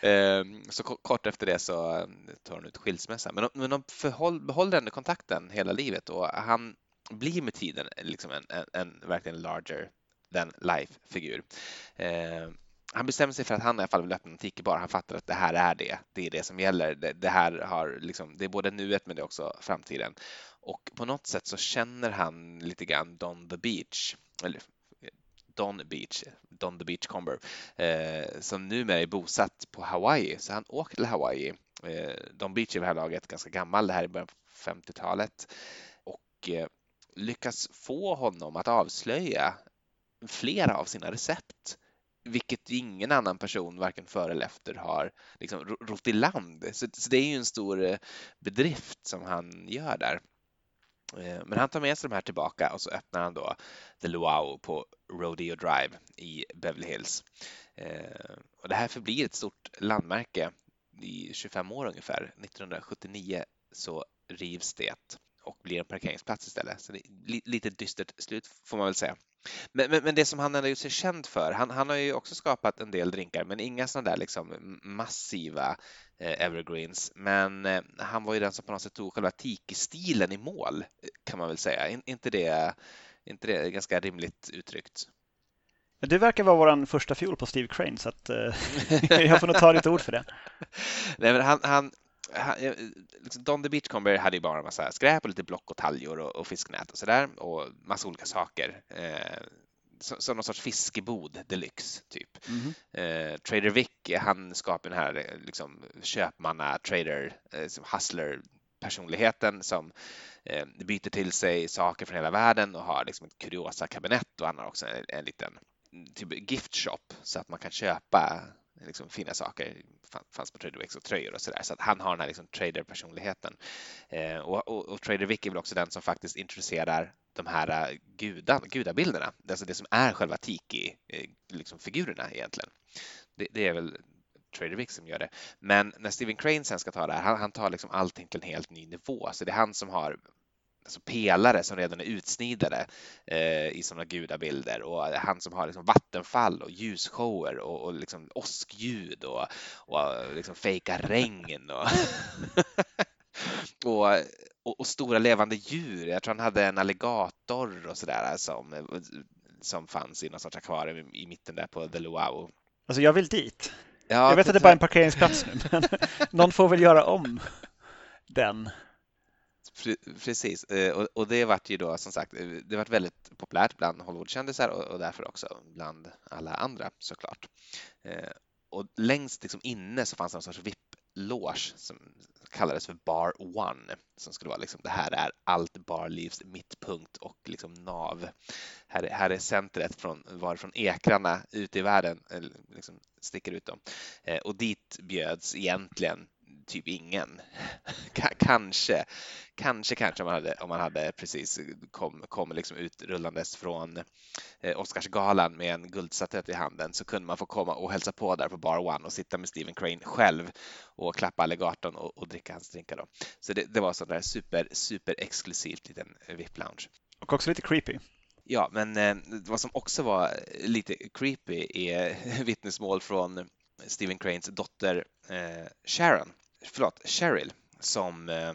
Ehm, så kort efter det så tar han ut skilsmässa. Men, men de förhåll, behåller ändå kontakten hela livet och han blir med tiden liksom en, en, en verkligen larger den life-figur. Eh, han bestämmer sig för att han i alla fall vill öppna en tiki-bar. Han fattar att det här är det. Det är det som gäller. Det, det, här har liksom, det är både nuet men det är också framtiden. Och på något sätt så känner han lite grann Don the Beach, eller Don Beach, Don the Beach Comber, eh, som numera är bosatt på Hawaii. Så han åker till Hawaii. Eh, Don Beach är vid det här laget ganska gammal, det här är början på 50-talet. Och eh, lyckas få honom att avslöja flera av sina recept vilket ingen annan person, varken före eller efter, har liksom rott i land. Så, så, det är ju en stor eh, bedrift som han gör där. Eh, men han tar med sig de här tillbaka och så öppnar han då The Luau på Rodeo Drive i Beverly Hills. Eh, och det här förblir ett stort landmärke i 25 år ungefär. 1979 så rivs det och blir en parkeringsplats istället. Så det är lite dystert slut får man väl säga. Men, men, men, det som han ändå gjort sig känd för, han, han har ju också skapat en del drinkar, men inga sådana där liksom massiva eh, evergreens. Men eh, han var ju den som på något sätt tog själva tiki-stilen i mål, kan man väl säga. In, inte, det, inte det ganska rimligt uttryckt? Du verkar vara vår första fjol på Steve Crane, så att, eh, jag får nog ta ditt ord för det. Nej, men han, han, liksom Don the Beachcomber hade ju bara en massa skräp och lite block och taljor och, och fisknät och sådär och massa olika saker. Eh, som, någon sorts fiskebod deluxe typ. Mm. Eh, Trader Vic, han skapar den här liksom, köpmanna, trader, eh, hustler personligheten som eh, byter till sig saker från hela världen och har liksom ett kuriosa kabinett och han har också en, en liten typ gift shop så att man kan köpa liksom, fina saker fanns på Trader och tröjor och sådär. Så att han har den här liksom, trader-personligheten. Eh, och, och, och, Trader Vic är väl också den som faktiskt introducerar de här eh, gudan, gudabilderna, alltså det som är själva Tiki-figurerna eh, liksom, egentligen. Det, det, är väl Trader Vic som gör det. Men när Steven Crane sen ska ta det här, han, han tar liksom allting till en helt ny nivå. Så det är han som har alltså pelare som redan är utsnidade eh, i sådana gudabilder och han som har liksom vattenfall och ljusshower och, och liksom åskljud och, och liksom fejka regn och, och, och, och, stora levande djur. Jag tror han hade en alligator och sådär som, som fanns i någon sorts akvarium i, i mitten där på The Luau. Alltså jag vill dit. Ja, jag vet att det är bara är en parkeringsplats nu, men någon får väl göra om den. Precis, eh, och, det vart ju då som sagt, eh, det vart väldigt populärt bland Hollywoodkändisar och, därför också bland alla andra såklart. Eh, och längst liksom inne så fanns det en sorts VIP-loge som kallades för Bar One som skulle vara liksom det här är allt barlivs mittpunkt och liksom nav. Här, är, här är centret från varifrån ekrarna ute i världen liksom sticker ut dem. Och dit bjöds egentligen typ ingen. kanske, kanske, kanske om man hade, om man hade precis kom, kom liksom utrullandes från eh, Oscarsgalan med en guldstatyett i handen så kunde man få komma och hälsa på där på Bar One och sitta med Stephen Crane själv och klappa alligatorn och, och dricka hans drinkar. Då. Så det, det var sån där super, super exklusivt liten VIP-lounge. Och också lite creepy. Ja, men eh, vad som också var lite creepy är vittnesmål från Stephen Cranes dotter eh, Sharon förlåt, Cheryl som eh,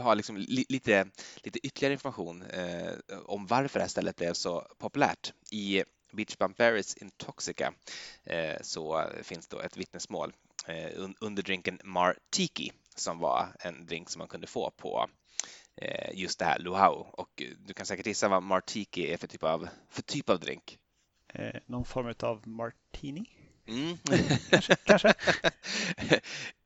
har liksom lite, lite ytterligare information eh, om varför det här stället blev så populärt. I Beach Bump Berries Intoxica eh, så finns då ett vittnesmål eh, under drinken Martiki som var en drink som man kunde få på eh, just det här Luau och du kan säkert gissa vad Martiki är för typ av, för typ av drink. Eh, någon form av martini? Mm. kanske. kanske.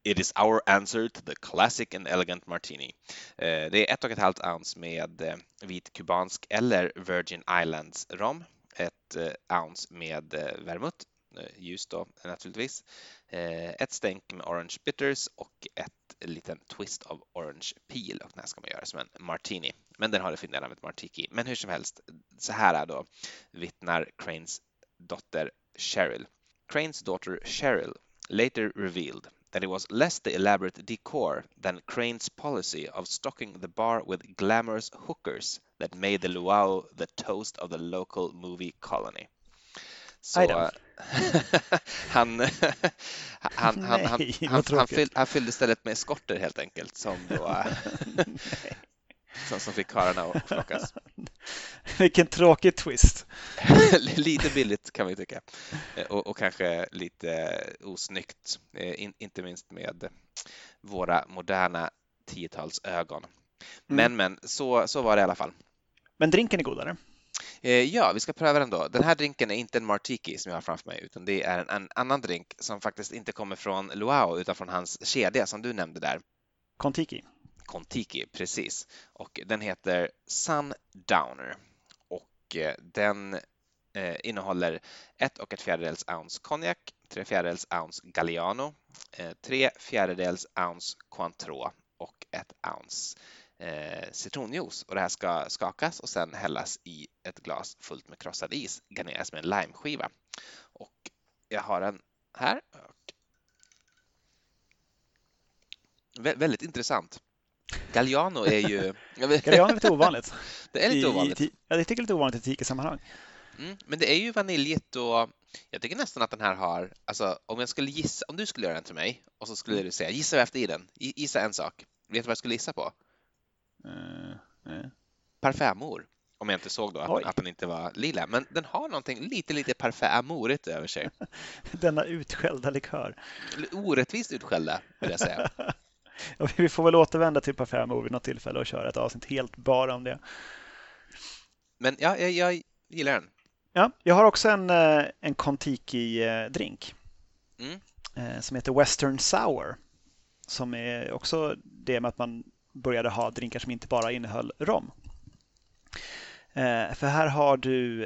It is our answer to the classic and elegant martini. Eh, det är ett och ett halvt ounce med eh, vit kubansk eller Virgin Islands rom, ett eh, ounce med eh, vermouth, eh, ljus då naturligtvis, eh, ett stänk med orange bitters och ett liten twist av orange peel och den här ska man göra som en martini. Men den har det fina namnet martiki. Men hur som helst, så här är då vittnar Cranes dotter Cheryl. Cranes daughter Cheryl later revealed that it was less the elaborate decor than Crane's policy of stocking the bar with glamorous hookers that made the luau the toast of the local movie colony. Så han, han, han, han, han, han, fyll, han fyllde stället med eskorter helt enkelt som då som, som fick karlarna att flockas. Vilken tråkig twist. lite billigt kan vi tycka. Eh, och, och kanske lite osnyggt, eh, In, inte minst med våra moderna tiotals ögon. Men, mm. men så, så var det i alla fall. Men drinken är godare? Eh, ja, vi ska pröva den då. Den här drinken är inte en Martiki som jag har framför mig, utan det är en, en annan drink som faktiskt inte kommer från Luau utan från hans kedja som du nämnde där. Kontiki. Kontiki, precis. Och den heter Sundowner och eh, den eh, innehåller ett och ett fjärdedels ounce konjak, tre fjärdedels ounce Galliano, eh, tre fjärdedels ounce Cointreau och ett ounce eh, citronjuice och det här ska skakas och sen hällas i ett glas fullt med krossad is, garneras med en limeskiva. Och jag har den här. Vä väldigt intressant. Galliano är ju... Galliano är lite ovanligt. Det är lite ovanligt. I, ja, jag tycker lite ovanligt i tiki-sammanhang. Mm, men det är ju vaniljigt och jag tycker nästan att den här har, alltså om jag skulle gissa, om du skulle göra den till mig och så skulle mm. du säga gissa efter i den, gissa en sak. Vet du vad jag skulle gissa på? Uh, uh. Parfymor. Om jag inte såg då att, att, den inte var lila. Men den har någonting lite, lite parfymorigt över sig. Denna utskällda likör. Orättvist utskällda, vill jag säga. vi får väl återvända till parfymor vid något tillfälle och köra ett avsnitt helt bara om det. Men ja, jag, jag gillar den. Ja, jag har också en, eh, en Kontiki-drink mm. Eh, som heter Western Sour. Som är också det med att man började ha drinkar som inte bara innehöll rom. Eh, för här har du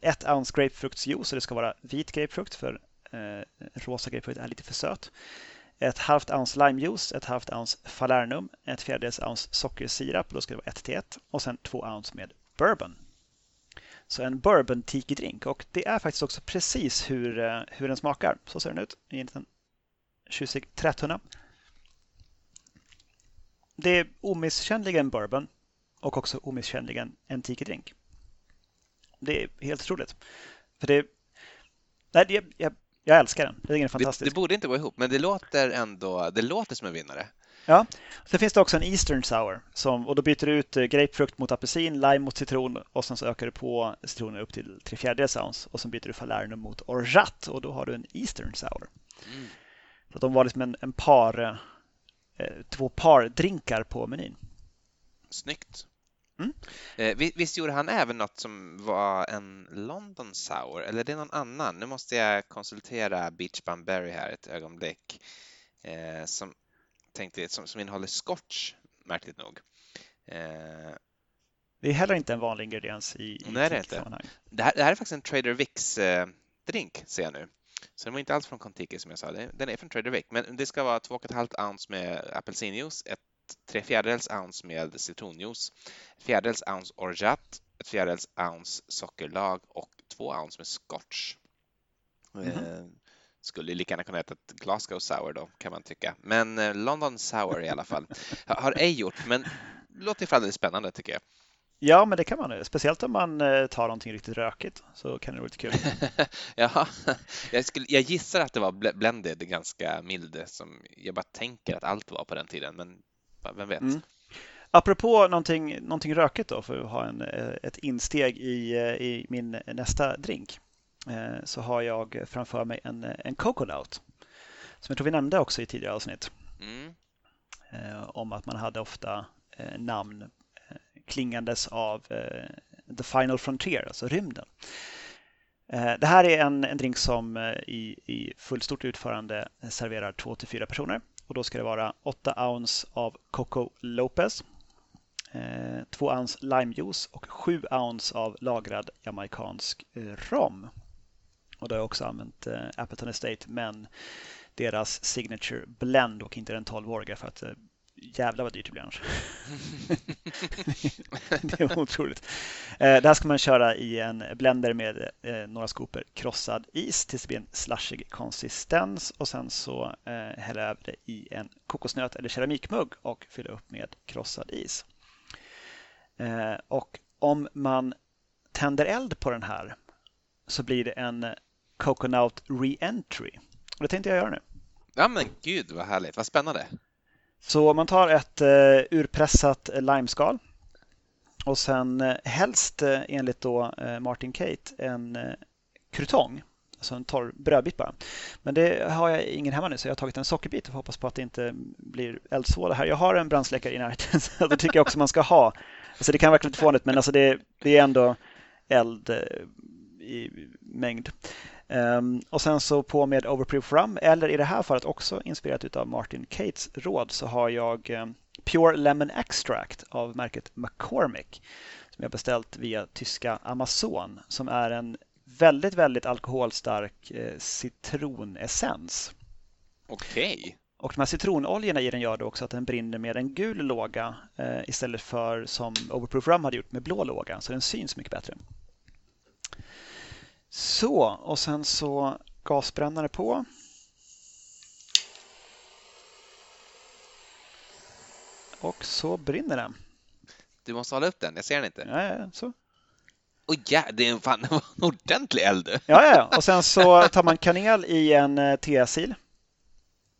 ett ounce grapefruktsjuice och det ska vara vit grapefrukt för rosa grapefrukt är lite för söt. Ett halvt ounce limejuice, ett halvt ounce falernum, ett fjärdedels ounce sockersirap, då ska det vara 1 till 1 och sen 2 ounce med bourbon. Så en bourbon tiki drink och det är faktiskt också precis hur, eh, hur den smakar. Så ser den ut i en liten tjusig trätunna. Det är omisskännligen bourbon och också omisskännligen en tiki drink. Det är helt otroligt. För det, nej, jag, jag, jag älskar den. Den är fantastisk. Det, det, borde inte gå ihop, men det låter ändå det låter som en vinnare. Ja, sen finns det också en Eastern Sour som, och då byter du ut eh, grapefrukt mot apelsin, lime mot citron och sen så ökar du på citronen upp till tre fjärdedels ounce och sen byter du falernum mot orgeat och då har du en Eastern Sour. Mm. Så de var liksom en, en par, eh, två par drinkar på menyn. Snyggt. Mm. Eh, visst gjorde han även något som var en London Sour, eller är det någon annan? Nu måste jag konsultera Beach Bunbury här ett ögonblick. Eh, som tänkte som, som innehåller scotch, märkligt nog. Eh, det är heller inte en vanlig ingrediens i, i Nej, det, inte. Det, här, det här är faktiskt en Trader Vicks eh, drink, ser jag nu. Så den var inte alls från Contiki som jag sa, den är från Trader Vic. Men det ska vara 2,5 ounce med apelsinjuice, ett 3 fjärdedels ounce med citronjuice, ett fjärdedels ounce orgeat, ett fjärdedels ounce sockerlag och 2 ounce med scotch. Mm -hmm. skulle lika gärna kunna heta ett Glasgow Sour då, kan man tycka. Men eh, London Sour i alla fall. Har ej gjort, men låter i alla fall spännande tycker jag. Ja, men det kan man. Speciellt om man eh, tar någonting riktigt rökigt så kan det vara lite kul. Jaha, jag, skulle, jag gissar att det var blended, ganska mild, som jag bara tänker att allt var på den tiden, men vem vet? Mm. Apropå någonting, någonting rökigt då, för att ha en, eh, ett insteg i, i min nästa drink. Eh, så har jag framför mig en, en Coconaut som jag tror vi nämnde också i tidigare avsnitt. Mm. Eh, om att man hade ofta eh, namn klingandes av The Final Frontier, alltså rymden. Det här är en, en drink som i, i fullstort utförande serverar 2-4 personer. Och då ska det vara 8 ounce av Coco Lopez, eh, 2 ounce limejuice och 7 ounce av lagrad jamaicansk eh, rom. Och då har jag också använt eh, Appleton Estate men deras Signature Blend och inte den 12-åriga för att jävlar vad dyrt det blir annars. det är otroligt. Eh, det här ska man köra i en blender med eh, några skopor krossad is tills det blir en slashig konsistens och sen så eh, hälla över det i en kokosnöt eller keramikmugg och fylla upp med krossad is. Och om man tänder eld på den här så blir det en Coconut Re-Entry. Och det tänkte jag göra nu. Ja men gud vad härligt, vad spännande. Så man tar ett eh, urpressat limeskal och sen eh, helst eh, enligt då Martin Kate en krutong, alltså en torr brödbit bara. Men det har jag ingen hemma nu så jag har tagit en sockerbit och hoppas på att det inte blir eldsvåda här. Jag har en brandsläckare i närheten så det tycker jag också man ska ha. Alltså det kan verkligen inte lite fånigt men alltså det, det är ändå eld i mängd. Um, och sen så på med Overproof Rum, eller i det här fallet också inspirerat av Martin Cates råd, så har jag um, Pure Lemon Extract av märket McCormick som jag beställt via tyska Amazon som är en väldigt, väldigt alkoholstark eh, citronessens. Okej. Okay. Och de här citronoljorna i den gör då också att den brinner med en gul låga eh, istället för som Overproof Rum hade gjort med blå låga, så den syns mycket bättre. Så, och sen så gasbrännare på. Och så brinner den. Du måste hålla upp den, jag ser den inte. Ja, ja, så. Oj, ja, det är en, fan, en ordentlig eld. Ja, ja, och sen så tar man kanel i en eh, tesil.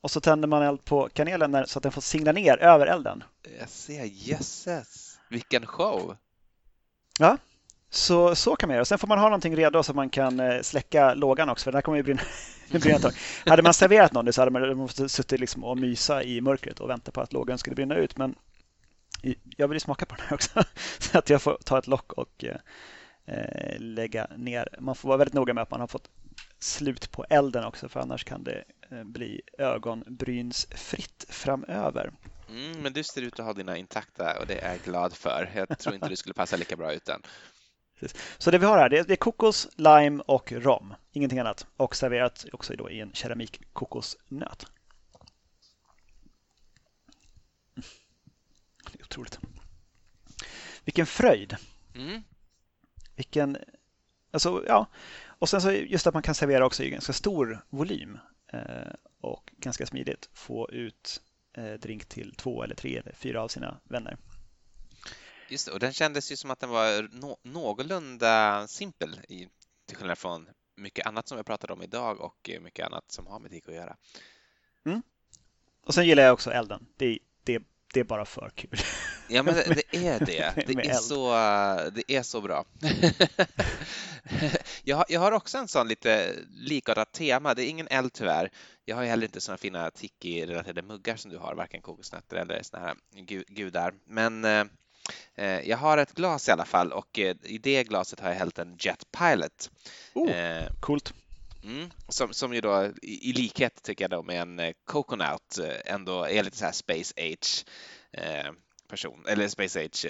Och så tänder man eld på kanelen så att den får singla ner över elden. Jag ser, jösses, vilken show. Ja, så, så kan man göra. Sen får man ha någonting redo så man kan eh, släcka lågan också, för den här kommer ju brinna, brinna ett tag. Hade man serverat någon så hade man måste suttit liksom och mysa i mörkret och vänta på att lågan skulle brinna ut. Men jag vill ju smaka på den här också, så att jag får ta ett lock och eh, eh, lägga ner. Man får vara väldigt noga med att man har fått slut på elden också, för annars kan det eh, bli ögonbrynsfritt framöver. Mm, men du ser ut att ha dina intakta och det är jag glad för. Jag tror inte du skulle passa lika bra utan. Så det vi har här det är kokos, lime och rom. Ingenting annat. Och serverat också då i en keramikkokosnöt. Det är otroligt. Vilken fröjd. Mm. Vilken... Alltså, ja. Och sen så just att man kan servera också i ganska stor volym eh, och ganska smidigt få ut eh, drink till två eller tre eller fyra av sina vänner. Just det, och den kändes ju som att den var no någorlunda simpel i, till skillnad från mycket annat som vi pratat om idag och mycket annat som har med TIK att göra. Mm. Och sen gillar jag också elden. Det, det, det är bara för kul. Ja, men det, det är det. Det är, så, det är så bra. jag, har, jag har också en sån lite likartat tema. Det är ingen eld tyvärr. Jag har ju heller inte såna fina tiki-relaterade muggar som du har, varken kokosnötter eller såna här gudar. Men eh, Eh, jag har ett glas i alla fall och eh, i det glaset har jag hällt en Jet Pilot. Oh, eh, coolt. Mm, som, som ju då i, likhet tycker jag då med en Coconut ändå är lite så här Space Age person eller Space Age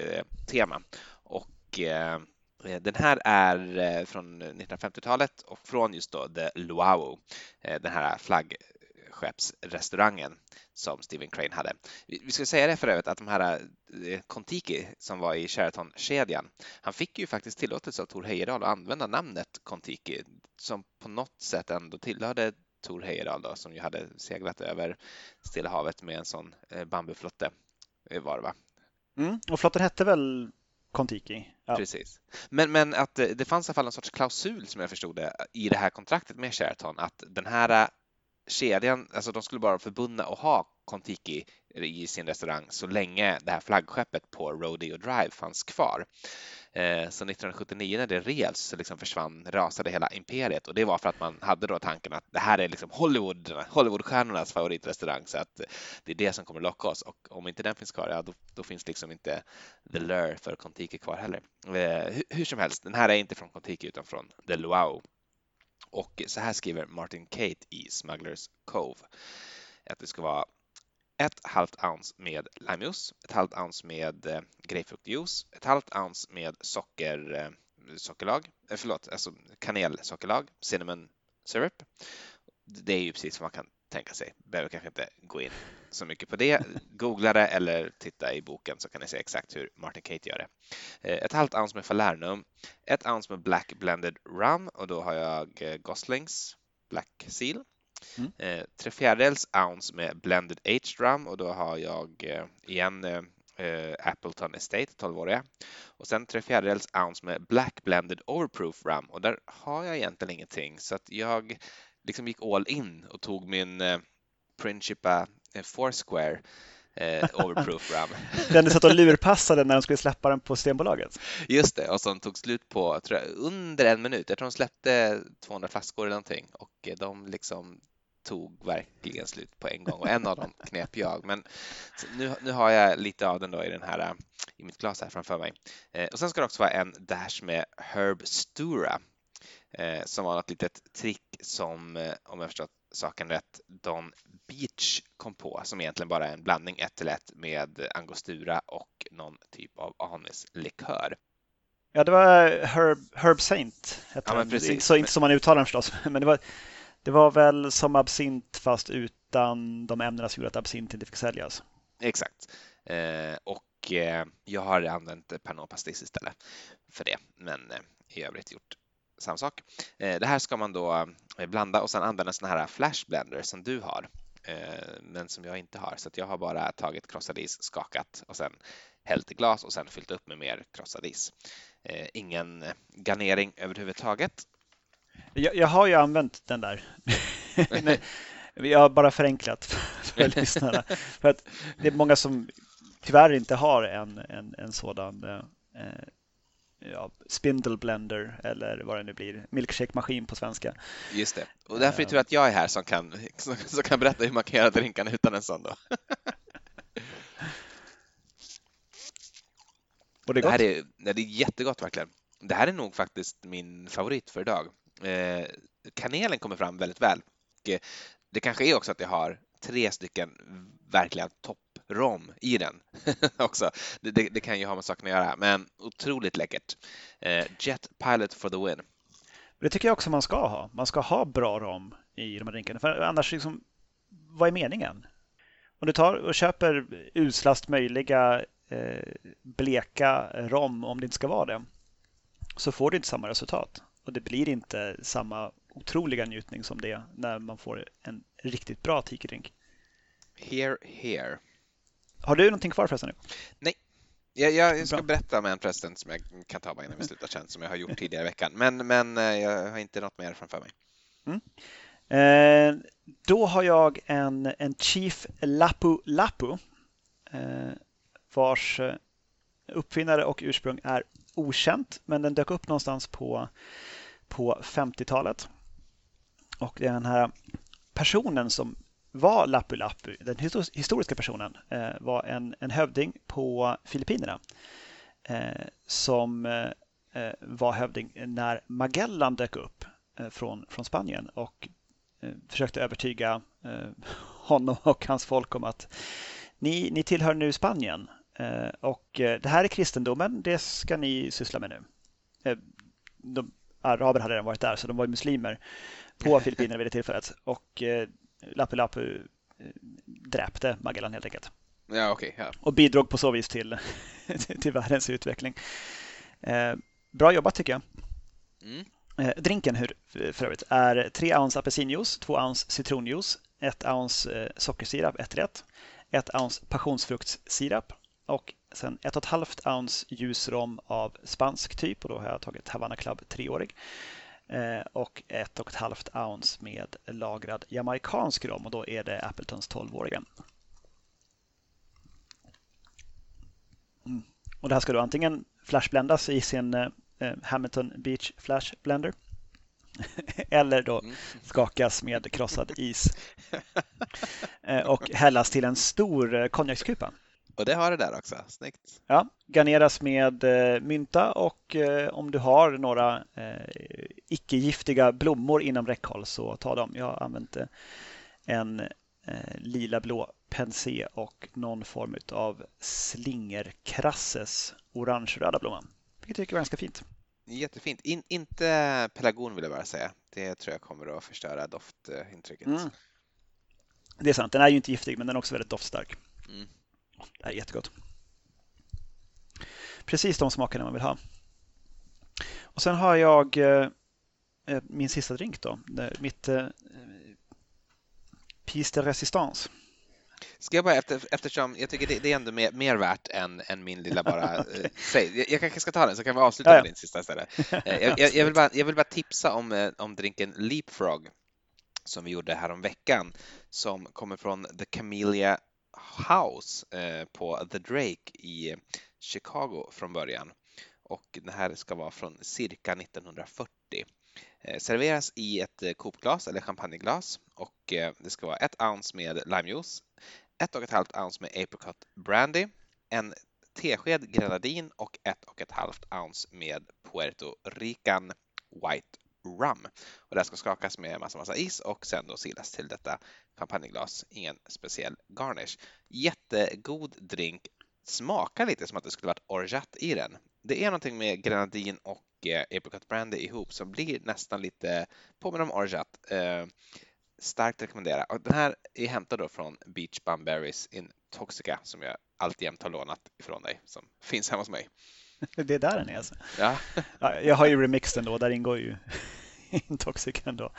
tema och den här är från 1950-talet och från just då The Luau, den här flaggskeppsrestaurangen som Stephen Crane hade. Vi ska säga det för övrigt att de här eh, Kontiki som var i Sheraton-kedjan, han fick ju faktiskt tillåtelse av Tor Heyerdahl att använda namnet Kontiki som på något sätt ändå tillhörde Tor Heyerdahl då, som ju hade seglat över Stilla havet med en sån eh, bambuflotte eh, var det va? Mm, och flotten hette väl Kontiki? Ja. Precis. Men, men att det fanns i alla fall en sorts klausul som jag förstod det i det här kontraktet med Sheraton att den här kedjan, alltså de skulle bara förbundna och ha Kontiki i sin restaurang så länge det här flaggskeppet på Rodeo Drive fanns kvar. Eh, så 1979 när det revs så liksom försvann, rasade hela imperiet och det var för att man hade då tanken att det här är liksom Hollywood, Hollywoodstjärnornas favoritrestaurang så att det är det som kommer locka oss och om inte den finns kvar, ja då, då finns liksom inte The Lure för Kontiki kvar heller. Eh, hur, hur, som helst, den här är inte från Kontiki utan från The Luau och så här skriver Martin Kate i Smugglers Cove att det ska vara ett halvt ounce med limejuice, ett halvt ounce med eh, grapefruktjuice, ett halvt ounce med socker, eh, sockerlag, eh, förlåt, alltså kanelsockerlag, cinnamon syrup. Det är ju precis vad man kan tänka sig. Behöver kanske inte gå in så mycket på det. Googla det eller titta i boken så kan ni se exakt hur Martin Kate gör det. Eh, ett halvt ounce med Falernum, ett ounce med Black Blended Rum och då har jag eh, Goslings Black Seal. Mm. Eh, tre fjärdedels ounce med Blended Aged Rum och då har jag igen Appleton Estate 12-åriga. Och sen tre fjärdedels ounce med Black Blended Overproof Rum och där har jag egentligen ingenting så att jag liksom gick all in och tog min eh, Principa eh, Foursquare eh, Overproof RAM. den du satt och lurpassade när de skulle släppa den på Stenbolaget? Just det, och som tog slut på tror jag, under en minut. Jag tror de släppte 200 flaskor eller någonting och eh, de liksom tog verkligen slut på en gång och en av dem knep jag. Men nu, nu har jag lite av den då i den här i mitt glas här framför mig. Eh, och sen ska det också vara en dash med Herb Stura eh, som var något litet trick som, eh, om jag förstått saken rätt, Don Beach kom på, som egentligen bara är en blandning 1 till 1 med angostura och någon typ av anislikör. Ja, det var Herb, Herb Saint. Ja, men precis. Inte, så, inte som man uttalar den förstås, men det var, det var väl som absint fast utan de ämnena som gjorde att absint inte fick säljas. Exakt. Eh, och eh, jag har använt Pernod Pastis istället för det, men eh, i övrigt gjort samma sak. Eh, det här ska man då eh, blanda och sen använda sådana här flashblender som du har, eh, men som jag inte har. Så jag har bara tagit krossad is, skakat och sen hällt i glas och sen fyllt upp med mer krossad is. Ingen garnering överhuvudtaget. Jag, jag har ju använt den där. jag har bara förenklat för lyssnarna. För att det är många som tyvärr inte har en, en, en sådan ja, spindle blender eller vad det nu blir, milkshake-maskin på svenska. Just det, och därför är det tur att jag är här som kan, som, som kan berätta hur man kan göra drinkarna utan en sån då. och det, är gott. det här är, det är jättegott verkligen. Det här är nog faktiskt min favorit för idag. Eh, kanelen kommer fram väldigt väl. Och eh, det kanske är också att jag har tre stycken verkligen topp rom i den också. Det, det, det, kan ju ha med saken att göra, men otroligt läckert. Eh, Jet Pilot for the win. Det tycker jag också man ska ha. Man ska ha bra rom i de här drinkarna, för annars, liksom, vad är meningen? Om du tar och köper uslast möjliga eh, bleka rom, om det inte ska vara det, så får du inte samma resultat. Och det blir inte samma otroliga njutning som det när man får en riktigt bra tiki-drink. Here, here. Har du någonting kvar förresten? Nej. Jag, jag ska Bra. berätta om en present som jag kan ta bara innan vi slutar sen, som jag har gjort tidigare i veckan. Men, men eh, jag har inte något mer framför mig. Mm. Eh, då har jag en, en Chief Lapu Lapu eh, vars eh, uppfinnare och ursprung är okänt, men den dök upp någonstans på, på 50-talet. Och det är den här personen som var Lapu Lapu, den historiska personen, eh, var en, en hövding på Filippinerna eh, som eh, var hövding när Magellan dök upp från, från Spanien och försökte övertyga honom och hans folk om att ni, ni tillhör nu Spanien och det här är kristendomen, det ska ni syssla med nu. De, araber hade redan varit där, så de var muslimer på Filippinerna vid det tillfället. Och Lapu eh, dräpte Magellan helt enkelt. Ja, okay, ja. Och bidrog på så vis till, till världens utveckling. Eh, bra jobbat tycker jag. Mm. Eh, drinken hur, för övrigt är 3 ounce apelsinjuice, 2 ounce citronjuice, 1 ounce eh, sockersirap, 1 rätt, 1 ounce passionsfruktssirap och sen 1,5 ounce ljusrom av spansk typ och då har jag tagit Havana Club 3-årig. Eh, och ett och ett halvt ounce med lagrad jamaicansk rom och då är det Appletons 12-åriga. Mm. Och det här ska då antingen flashblendas i sin eh, Hamilton Beach Flash Blender eller då mm. skakas med krossad is eh, och hällas till en stor eh, konjakskupa. Och det har det där också, snyggt. Ja, garneras med eh, mynta och eh, om du har några eh, icke-giftiga blommor inom räckhåll så ta dem. Jag har använt en eh, lila blå pensé och någon form av slingerkrasses orange-röda blomma. Vilket jag tycker var ganska fint. Jättefint. In, inte pelargon vill jag bara säga. Det tror jag kommer att förstöra doftintrycket. Mm. Det är sant, den är ju inte giftig men den är också väldigt doftstark. Mm. Det är jättegott. Precis de smakerna man vill ha. Och sen har jag eh, eh min sista drink då. Mitt eh, de Resistance. Ska jag bara, efter, eftersom jag tycker det, det är ändå mer, mer värt än, än min lilla bara, eh, säg, jag, jag, kanske ska ta den så kan vi avsluta med din sista istället. Eh, jag, jag, jag, vill bara, jag vill bara tipsa om, om drinken Leapfrog som vi gjorde här om veckan som kommer från The Camellia House eh, på The Drake i Chicago från början. Och den här ska vara från cirka 1940. Eh, serveras i ett eh, kopglas eller champagneglas och eh, det ska vara ett ounce med limejuice, ett och ett halvt ounce med apricot brandy, en tesked grenadin och ett och ett halvt ounce med Puerto Rican White Rum. Och det här ska skakas med massa, massa is och sen då silas till detta champagneglas. Ingen speciell garnish. Jättegod drink. Smakar lite som att det skulle varit orgeat i den. Det är någonting med grenadin och eh, apricot brandy ihop som blir nästan lite påminner om orgeat. Eh, starkt rekommendera. Och den här är hämtad då från Beach Bum Berries in Toxica som jag alltjämt har lånat ifrån dig som finns hemma hos mig. Det är där den är alltså? Ja. ja jag har ju remixen då, där ingår ju Intoxic ändå.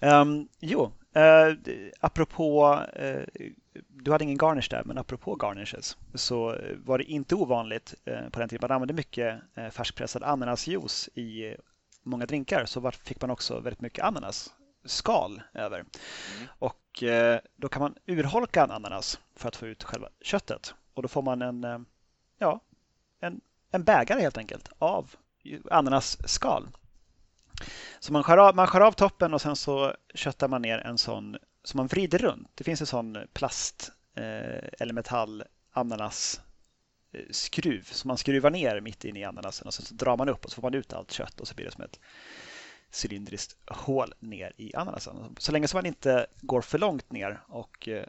Um, jo, uh, apropå, uh, du hade ingen garnish där, men apropå garnishes så var det inte ovanligt uh, på den tiden man använde mycket uh, färskpressad ananasjuice i många drinkar så fick man också väldigt mycket ananasskal över. Mm. Och då kan man urholka en ananas för att få ut själva köttet och då får man en, ja, en, en bägare helt enkelt av ananasskal. Så man skär, av, man skär av toppen och sen så köttar man ner en sån som man vrider runt. Det finns en sån eh, plast eh, eller metall ananas-skruv eh, som man skruvar ner mitt in i ananasen och sen så drar man upp och så får man ut allt kött och så blir det som ett cylindriskt hål ner i ananasen. Så länge som man inte går för långt ner och eh,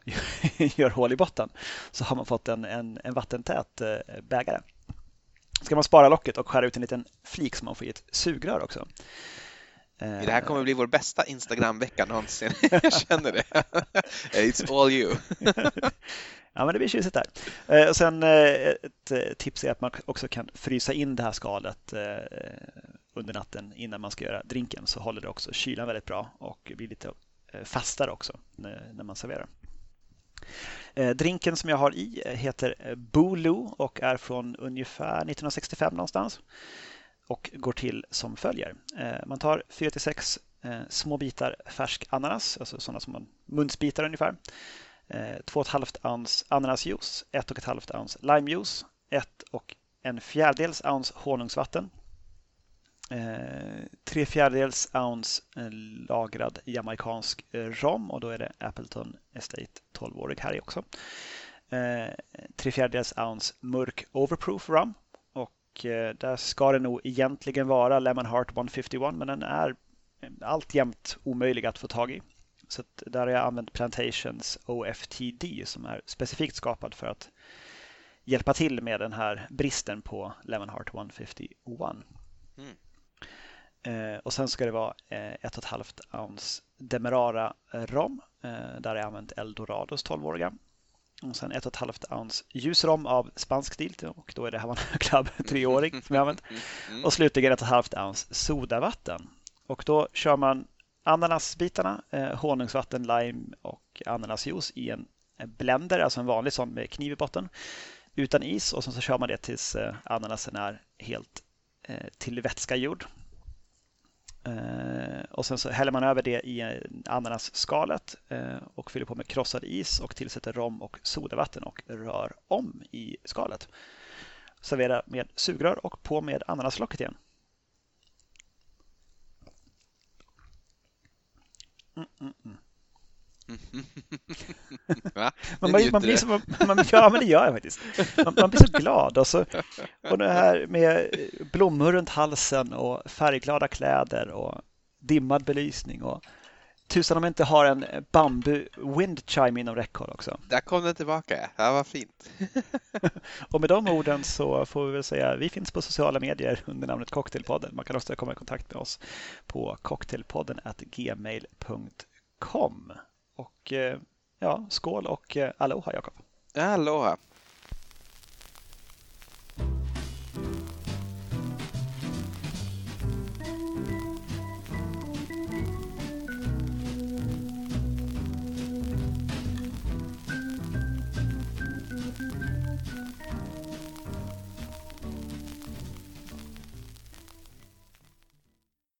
gör hål i botten så har man fått en, en, en vattentät bägare ska man spara locket och skära ut en liten flik som man får i ett sugrör också. Det här kommer bli vår bästa Instagram-vecka någonsin. Jag känner det. It's all you. Ja, men det blir tjusigt där. Eh, och sen eh, ett eh, tips är att man också kan frysa in det här skalet under natten innan man ska göra drinken så håller det också kylan väldigt bra och blir lite fastare också när man serverar. Eh, drinken som jag har i eh, heter eh, Bulu och är från ungefär 1965 någonstans och går till som följer. Man tar 4-6 små bitar färsk ananas, alltså sådana som man munsbitar ungefär. 2,5 ounce ananasjuice, 1,5 ounce limejuice, 1 och en fjärdedels ounce honungsvatten, Eh, tre fjärdedels ounce eh, lagrad jamaicansk eh, rom och då är det Appleton Estate 12-årig här också. Eh, tre fjärdedels ounce mörk overproof rum och där ska det nog egentligen vara Lemon Heart 151 men den är alltjämt omöjlig att få tag i. Så där har jag använt Plantations OFTD som är specifikt skapad för att hjälpa till med den här bristen på Lemon Heart 151. Mm. Eh, och sen ska det vara eh, ett och ett halvt ounce Demerara rom. Eh, där har jag använt Eldorados 12-åriga. Och sen ett och ett halvt ounce ljusrom av spansk stil och då är det Havana Club 3-årig som jag använt. Och slutligen ett och ett halvt ounce sodavatten. Och då kör man ananasbitarna, honungsvatten, lime och ananasjuice i en blender, alltså en vanlig sån med kniv i botten, utan is och sen så kör man det tills ananasen är helt till vätska gjord. Eh, och sen så häller man över det i eh, ananasskalet eh, och fyller på med krossad is och tillsätter rom och sodavatten och rör om i skalet. Servera med sugrör och på med ananaslocket igen. Mm, mm, mm. man, man, man, blir så, man, man, ja, men det gör jag faktiskt. Man, man blir så glad. Och, så, och det här med blommor runt halsen och färgglada kläder och dimmad belysning. Och tusan om jag inte har en bambu wind chime inom räckhåll också. Där kom den tillbaka. Ja, vad fint. och med de orden så får vi väl säga vi finns på sociala medier under namnet Cocktailpodden. Man kan också komma i kontakt med oss på cocktailpodden gmail.com. Och eh, ja, skål och eh, aloha Jakob. Aloha.